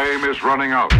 Time is running out.